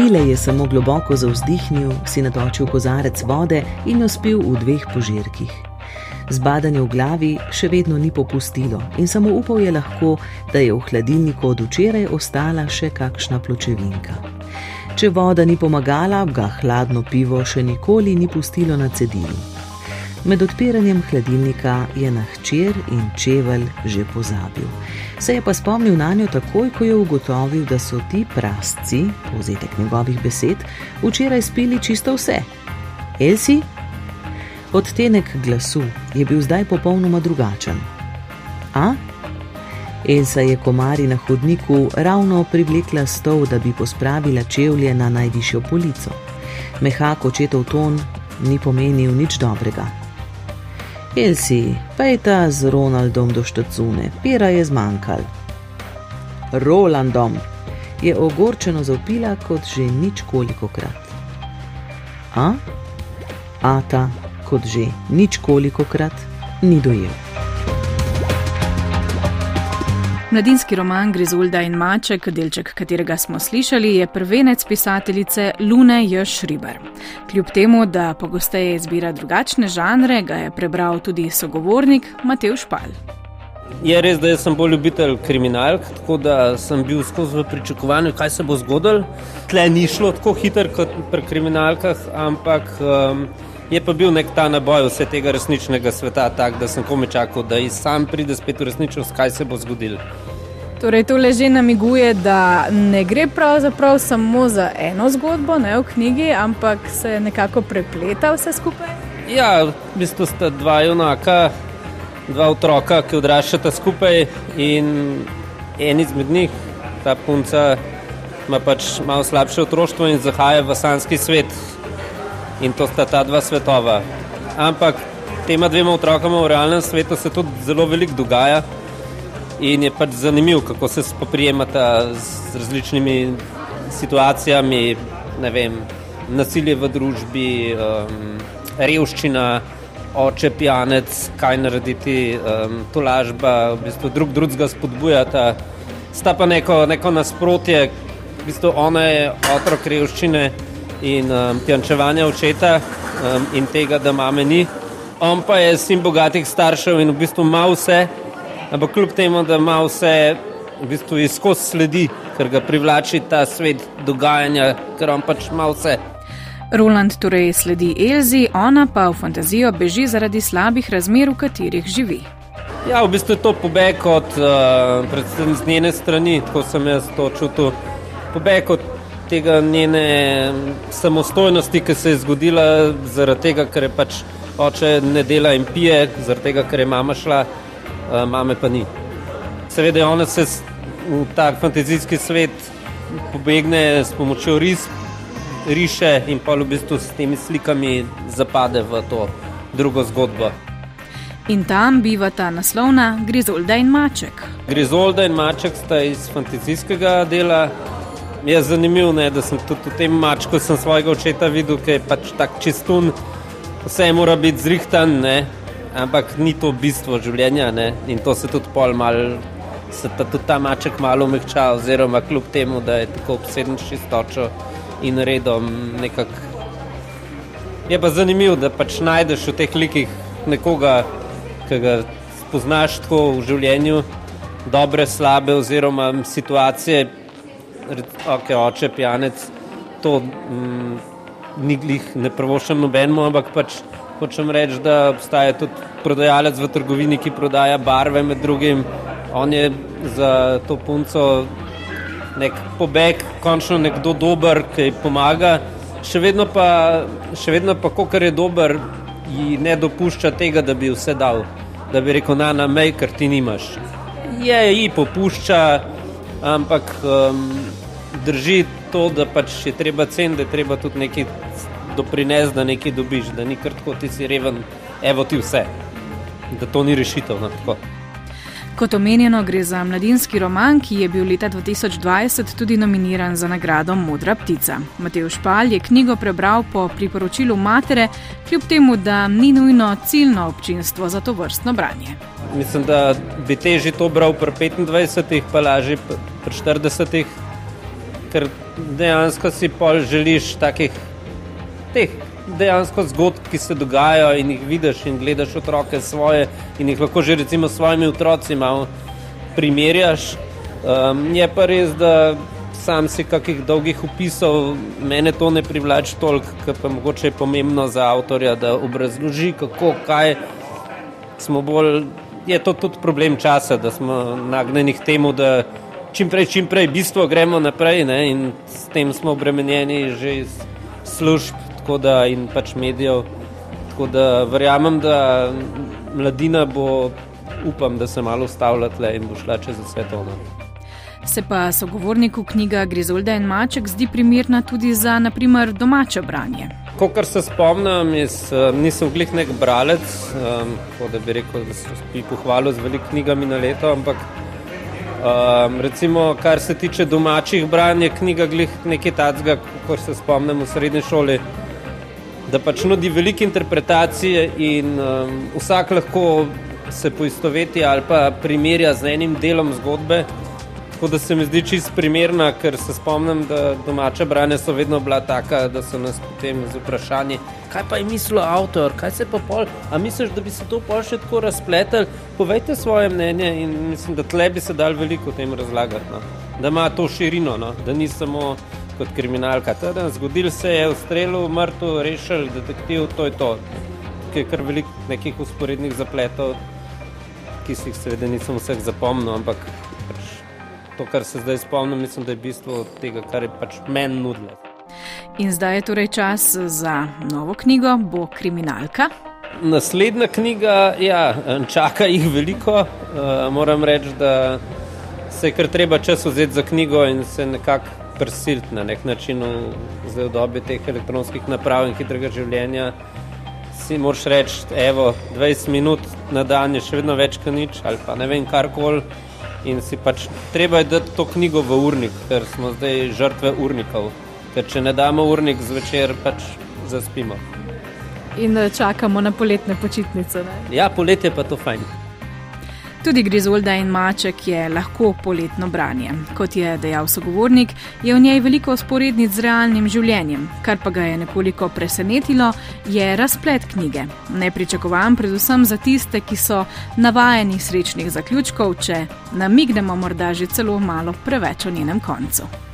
Mile je samo globoko zauzdihnil, si natočil kozarec vode in jo spil v dveh požirkih. Zbadanje v glavi še vedno ni popustilo in samo upal je lahko, da je v hladilniku od včeraj ostala še kakšna pločevinka. Če voda ni pomagala, ga hladno pivo še nikoli ni pustilo na cedilu. Med odpiranjem hladilnika je na hčer in čevelj že pozabil. Se je pa spomnil na njo takoj, ko je ugotovil, da so ti prasci, povzetek njegovih besed, včeraj spili čisto vse. Elsi? Odtenek glasu je bil zdaj popolnoma drugačen. A? Elsa je komari na hodniku ravno privlekla stol, da bi pospravila čevlje na najvišjo polico. Mehak očetov ton ni pomenil nič dobrega. Elsi, pejta z Ronaldom do štacune, pira je zmanjkal. Rolandom je ogorčeno zaupila kot že nič koliko krat. A? Ata, kot že nič koliko krat, ni dojel. Mladinski roman Grizulda in Maček, delček katerega smo slišali, je prvenec pisateljice Lune J. Šriber. Kljub temu, da pogosteje izbira drugačne žanre, ga je prebral tudi sogovornik Matej Špal. Je res, da sem bolj ljubitelj kriminalk, tako da sem bil skozi v pričakovanju, kaj se bo zgodilo. Tle ni šlo tako hitro kot pri kriminalkah, ampak um, je pa bil nek ta naboj vse tega resničnega sveta, tak, da sem kome čakal, da iz sam pride spet v resničnost, kaj se bo zgodilo. Torej, to leže namiguje, da ne gre pravzaprav samo za eno zgodbo ne, v knjigi, ampak se nekako prepleta vse skupaj. Ja, v bistvu sta dva junaka, dva otroka, ki odraščata skupaj in en izmed njih, ta punca, ima pač malo slabše otroštvo in zahaja v sanski svet, in to sta ta dva svetova. Ampak tema dvema otrokama v realnem svetu se tudi zelo veliko dogaja in je pač zanimivo, kako se spoprijemata z različnimi situacijami, ne vem, nasilje v družbi, um, revščina, oče pijanec, kaj narediti, um, to lažba, v bistvu drug drugega spodbujata. Sta pa neko, neko nasprotje, v bistvu ona je otrok revščine in um, tjančevanja očeta um, in tega, da mame ni. On pa je sin bogatih staršev in v bistvu ima vse, ampak kljub temu, da ima vse, v bistvu izkos sledi, ker ga privlači ta svet dogajanja, ker on pač ima vse. Roland torej sledi Elzi, ona pa v fantazijo beži zaradi slabih razmer, v katerih živi. Ja, v bistvu je to pobeg od, uh, predvsem z njene strani, tako sem jaz to čutil. Pobeg od tega njene samostojnosti, ki se je zgodila zaradi tega, ker je pač oče ne dela in pije, zaradi tega, ker je mama šla, mame pa ni. Seveda, ona se v tak fantazijski svet pobegne s pomočjo ris, riše in pa v bistvu s temi slikami zapade v to drugo zgodbo. In tam bivata naslovna Grizolda in Maček. Grizolda in Maček sta iz fantazijskega dela je zanimivo, ne, da sem tudi v tem mačku svojega očeta videl, ki je pač tako čistun, vse mora biti zrihtan, ne, ampak ni to bistvo življenja ne, in to se tudi pol mal. Se ta, tudi ta maček malo umehča, oziroma kljub temu, da je tako obseden s čistočo in redom. Nekak... Je pa zanimivo, da pač najdeš v teh likih nekoga, ki ga spoznaš tako v življenju, dobre, slabe, oziroma situacije, okay, oče, pijanec, to mm, ni glih ne prvošem nobenemu, ampak pač hočem reči, da obstaja tudi prodajalec v trgovini, ki prodaja barve med drugim. On je za to punco nek pobeg, končno nekdo dober, ki ji pomaga. Še vedno pa, še vedno pa, ko je dober, ji ne dopušča tega, da bi vse dal, da bi rekel, na mej, ker ti nimaš. Je, ji popušča, ampak um, drži to, da pač je treba cen, da je treba tudi nekaj doprinesti, da nekaj dobiš, da ni kar tako ti si reven, evo ti vse, da to ni rešitev. No, Kot omenjeno, gre za mladinski roman, ki je bil leta 2020 tudi nominiran za nagrado Modra ptica. Matej Špal je knjigo prebral po priporočilu matere, kljub temu, da ni nujno ciljno občinstvo za to vrstno branje. Mislim, da bi težje to bral pri 25, pa lažje pri 40. ker dejansko si pol želiš takih teh dejansko zgodb, ki se dogajajo in jih vidiš in gledaš otroke svoje in jih lahko že recimo s svojimi otroci malo primerjaš. Um, je pa res, da sam si kakih dolgih opisov, mene to ne privlači toliko, ker pa mogoče je pomembno za avtorja, da obrazloži, kako, kaj smo bolj. Je to tudi problem časa, da smo nagnjeni k temu, da čim prej, čim prej, bistvo gremo naprej ne? in s tem smo obremenjeni že iz služb da, in pač medijev. Tako da verjamem, da mladina bo, upam, da se malo ustavlja tle in bo šla čez vse to. Ne? Se pa sogovorniku knjiga Grizolda in Maček zdi primerna tudi za naprimer, domače branje. Kar se spomnim, jaz nisem glih nek bralec, um, da bi rekel, da se bi pohvalil z velikimi knjigami na leto, ampak um, recimo, kar se tiče domačih branj, je knjiga glih nekaj tacga, kot se spomnim v srednji šoli da pač nudi velike interpretacije in um, vsak lahko se poistoveti ali pa primerja z enim delom zgodbe. Tako da se mi zdi čist primerna, ker se spomnim, da domača branja so vedno bila taka, da so nas potem z vprašanji, kaj pa je mislil avtor, kaj se pa pol, a misliš, da bi se to pol še tako razpletel, povejte svoje mnenje in mislim, da tle bi se dal veliko o tem razlagati, no. da ima to širino, no. da ni samo kot kriminalka. Teda, zgodil se je v strelu, mrtev, rešil, detektiv, to je to. Tukaj je kar veliko nekih usporednih zapletov, ki si jih seveda nisem vseh zapomnil, ampak to, kar se zdaj spomnim, mislim, da je bistvo tega, kar je pač meni nudilo. In zdaj je torej čas za novo knjigo, bo kriminalka. Naslednja knjiga, ja, čaka jih veliko. Uh, moram reči, da se je kar treba čas vzeti za knjigo in se nekako prisiliti na nek način v, v dobi teh elektronskih naprav in hitrega življenja. Si moraš reči, evo, 20 minut na dan je še vedno več kot nič ali pa ne vem karkoli. In si pač treba je dati to knjigo v urnik, ker smo zdaj žrtve urnikov. Ker če ne damo urnik zvečer, pač zaspimo. In eh, čakamo na poletne počitnice. Ne? Ja, poletje pa to fajn. Tudi Grizolda in Maček je lahko poletno branje. Kot je dejal sogovornik, je v njej veliko sporednic z realnim življenjem. Kar pa ga je nekoliko presenetilo, je razplet knjige. Nepričakovan predvsem za tiste, ki so navajeni srečnih zaključkov, če namignemo morda že celo malo preveč o njenem koncu.